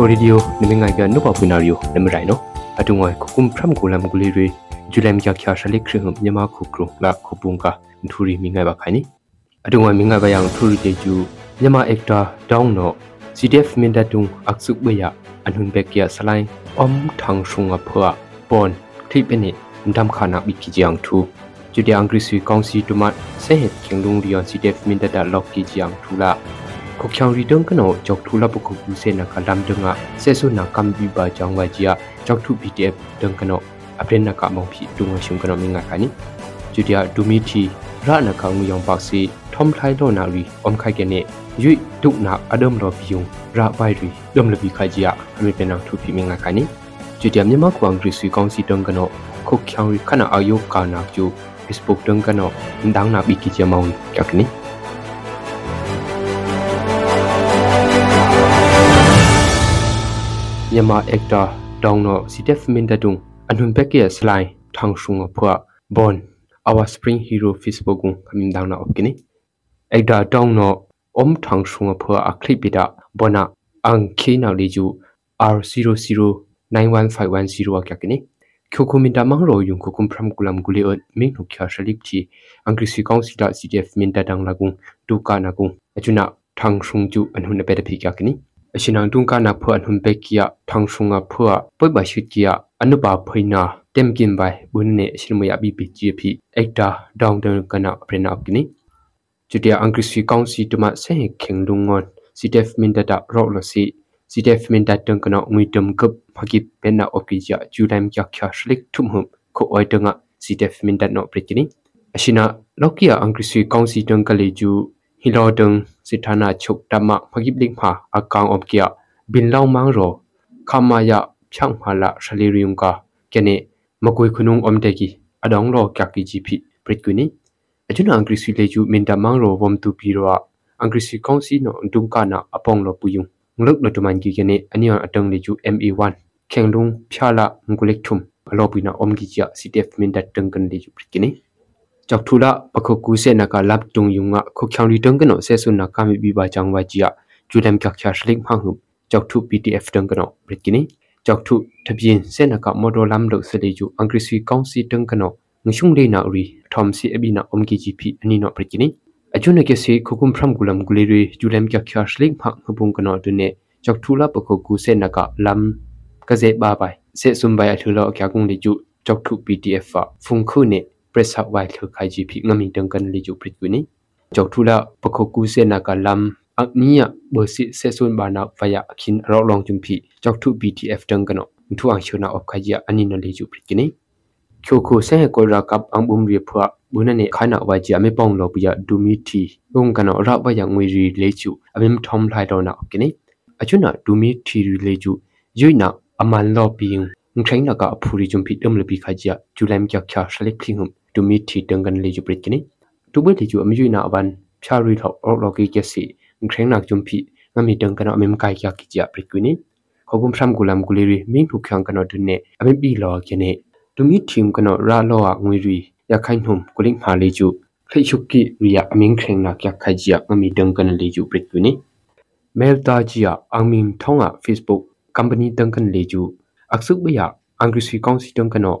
ထိုရီဒီယိုနမငိုင်ကနုပပွနာရီယိုနမရိုင်နိုအတုငွိုင်ခုကုမ်ဖရမ်ကိုလမ်ဂူလီရီဂျူလမ်ကခါရှလိခရင်မြမခုကရုလာခုပုန်ကထူရီမိငိုင်ပါခိုင်နီအတုငွိုင်မိငိုင်ပါယံထူရီတေကျူမြမအက်တာဒေါင်းနော CDF မင်ဒတုံအခစုဘယအနုန်ဘက်ကရဆလိုင်းအုံထန်းရှုံအဖွာပွန်ထိပနိမဒမ်ခါနာဘီကီဂျန်ထူဂျူဒီအင်္ဂရိစီကောင်စီတူမတ်ဆေဟက်ကင်လုံရီယန် CDF မင်ဒတာလော့ကီဂျန်ထူလာ ခုချောင်ရီတုံကနောကြောက်ထူလာပခုကူစေနာကလမ်ဒငါဆေဆုနာကမ်ဘီဘာကြောင်ဝါကြီးယကြောက်ထူ BTF ဒုံကနောအပရင်နကမောင်ဖြီတုံရှုံကနောမင်းငါခါနီဂျူဒီယာဒူမီတီရနကောင်ငူယောင်ပါစီထ ோம் ထိုင်ဒေါနာရီအုံခိုင်ကနေရွိဒုနာအဒမ်လောပီယုံရပိုင်ရီဒုံလပီခါကြီးယအမေပနာထူဖီမင်းငါခါနီဂျူဒီယာမြန်မာကွန်ဂရစ်စီကောင်စီတုံကနောခုချောင်ရီခနာအယုကာနာကျူ Facebook တုံကနောဒန်းနာဘီကီချမောင်ကကနီ Myanmar actor dongno CTF min datung anhun peke slai thang shunga phwa bon our spring hero facebook gung kamin dangna opkini actor dongno om thang shunga phwa akli pita bona ang khina leju r00915110 akyakini khokuminda mangro yung khokum phram kulam guli ot ming nu kya shalip chi angrisi council ctf min da dang lagung tu ka na gung achuna thang shung chu anhun pe da phi kyakini အရှင်အောင်တုံကနာဖွန်ဟွန်ပေကီယာထောင်ဆုံငါဖွာပွိုက်ပါရှိကီယာအနုပါဖိနာတမ်ကင်ဘိုင်ဘုန်နေအရှင်မယဘီပီဂျီပီအိက်တာဒေါင်တန်ကနာပရနာကနီကျူတီယာအင်္ဂရိစီကောင်စီတမဆဲခေငလုံငွန်စီတက်မင်ဒတာရောလစီစီတက်မင်ဒတန်ကနာငွေတမ်ကပ်ဖကိပန်နာအိုကီဂျာဂျူဒမ်ကျခါရှလိကထုမ်ဟုမ်ခိုအိုတငါစီတက်မင်ဒနောပရကနီအရှင်နာလောက်ကီယာအင်္ဂရိစီကောင်စီတန်ကလေးဂျူ ဟီလောဒန်สิทธานาชุกตามะพกิบลิงพาอากางอบเกียบินเล่ามังโรขามายะช่างมาละชลิริยุงกาเกเนมกุยคุนุงอมเตกิอดองโรกักกิจิพิปริกุนีအကျွန်အင်္ဂရိစီလေကျူမင်တမန်ရောဝမ်တူပီရောအင်္ဂရိစီကောင်စီနိုဒုံကနာအပေါင်လောပူယုံငလုတ်လတမန်ကြီးကနေအနီယအတန်းလေကျူ ME1 ခေငလုံဖြာလာငကုလက်ထုမ်အလောပီနာအုံကြီးချ CTF မင်တတန်ကန်လေကျူပရိကိနီ ကြောက်ထူလာပခုကူစေနကလပ်တုံယုံငါခုချောင်းရီတုံကနောဆေဆုနာကမိဘီဘာချောင်းဝါကြီးယကျူဒမ်ကျခါရှလိမဟငုကြောက်ထူ PTF တုံကနောပရကိနီကြောက်ထူတပြင်းစေနကမော်ဒိုလမ်လုစလေယူအင်္ဂရိစီကောင်စီတုံကနောငရှုံလေနာရီထောမ်စီအဘီနာအုံကီဂျီပီအနီနောပရကိနီအကျွနကေစေခုကုမ်ဖရမ်ဂူလမ်ဂူလီရီကျူလမ်ကျခါရှလိမဟငုဘုံကနောဒုနေကြောက်ထူလာပခုကူစေနကလမ်ကဇေဘာပိုင်စေဆွမ်ဘိုင်အထူလောအခါကုံလေကျူကြောက်ထူ PTF ဖုန်ခုနေ press up wai thlu khai ji phi ngami dang kan li ju prit ku ni chok thula pakho ku se na ka lam aknia bo si se sun ba na faya khin ro long chum phi chok thu btf dang kan thu ang chuna op khai ya ani na li ju prit ki ni kyo ko se ko ra kap ang bum ri phwa buna ne khana wa ji ame pong lo bu ya du mi thi ung kan ra ba ya ngwi ri le chu amem thom lai do na ki ni achuna du mi thi ri le chu yui na aman lo ping ငထိုင်းနာကအဖူရီဂျုံဖိတမ်လပိခါဂျာဂျူလမ်ကျခါရှလိကလိငုံ တူမီတီတန်ကန်လေဂျူပရစ်ကနီတူဘလေဂျူအမီယူနာအဝန်ဖျာရီထောက်အော်လော်ကီကက်စီခရင်နာဂျုံဖီငမီတန်ကန်အမေမကိုင်ယာကီချာပရစ်ကနီခေါဂုံဖရမ်ဂူလမ်ဂူလီရီမင်းထုခန်ကနော်ဒုနေအမေပီလော်ကနီတူမီတီမ်ကနော်ရာလော်အငွေရီရခိုင်နှုံကိုလင်းမာလေဂျူခိချုကီရီယာအမင်းခရင်နာကခိုင်ဂျီယာငမီတန်ကန်လေဂျူပရစ်ကနီမဲလ်တာဂျီယာအမင်းထောင်းအ Facebook ကမ်ပဏီတန်ကန်လေဂျူအက်ဆုဘယာအင်္ဂလိပ်ကောင်စီတန်ကနော်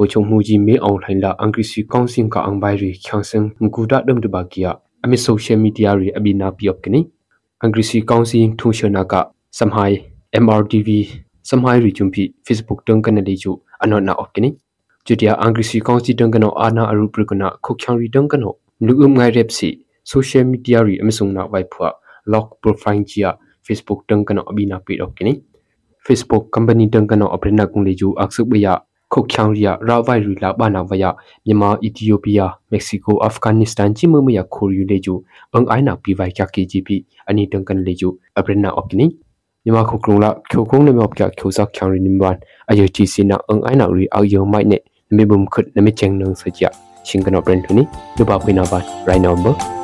လာရှလက်ခရီတုံမြန်မာခုအင်္ဂရိစီကောင်စီအောင်ပိုင်ပိုချုံမှုကြီးမေအောင်လှိုင်လာအင်္ဂရိစီကောင်စင်ကအင်ဘိုင်ရီချောင်းစင်ငကူဒါဒမ်တဘာကီယာအမီဆိုရှယ်မီဒီယာရီအဘီနာပီယော့ကနီအင်္ဂရိစီကောင်စင်ထုံရှနာကစမ်ဟိုင် MRTV စမ်ဟိုင်ရီဂျုံပီ Facebook တန်ကနေလီကျူအနော်နာအော့ကနီကျူတီယာအင်္ဂရိစီကောင်စီတန်ကနောအာနာအရူပရကနာခုချောင်ရီတန်ကနောလူအုံငိုင်ရက်စီဆိုရှယ်မီဒီယာရီအမဆုံနာဝိုင်ဖွာ lock profile ကြီး Facebook တန်ကနောအဘီနာပီတော့ကနီ Facebook company တန်ကနောအပရနာကုံလီကျူအခဆုဘယာ ခုတ်ချောင်းရီယာရာဝိုင်ရီလာဘာနာဝယမြန်မာအီသီယိုးပီးယာမက္ကဆီကိုအာဖဂန်နစ္စတန်ချိမမယခိုရီလေကျူအင်အိုင်နာပီဝိုင်ကကီဂျီပီအနီတန်ကန်လေကျူအပရနာအော့ကနီမြန်မာခုကရုံလာခိုခုံးနေမော့ပြခိုဇက်ချောင်းရီနံပါတ်အယတီစီနာအင်အိုင်နာရီအောက်ယုံမိုက်နေ nami bum khut nami cheng nang sa ja sing kana pren thuni du ba phina ba right number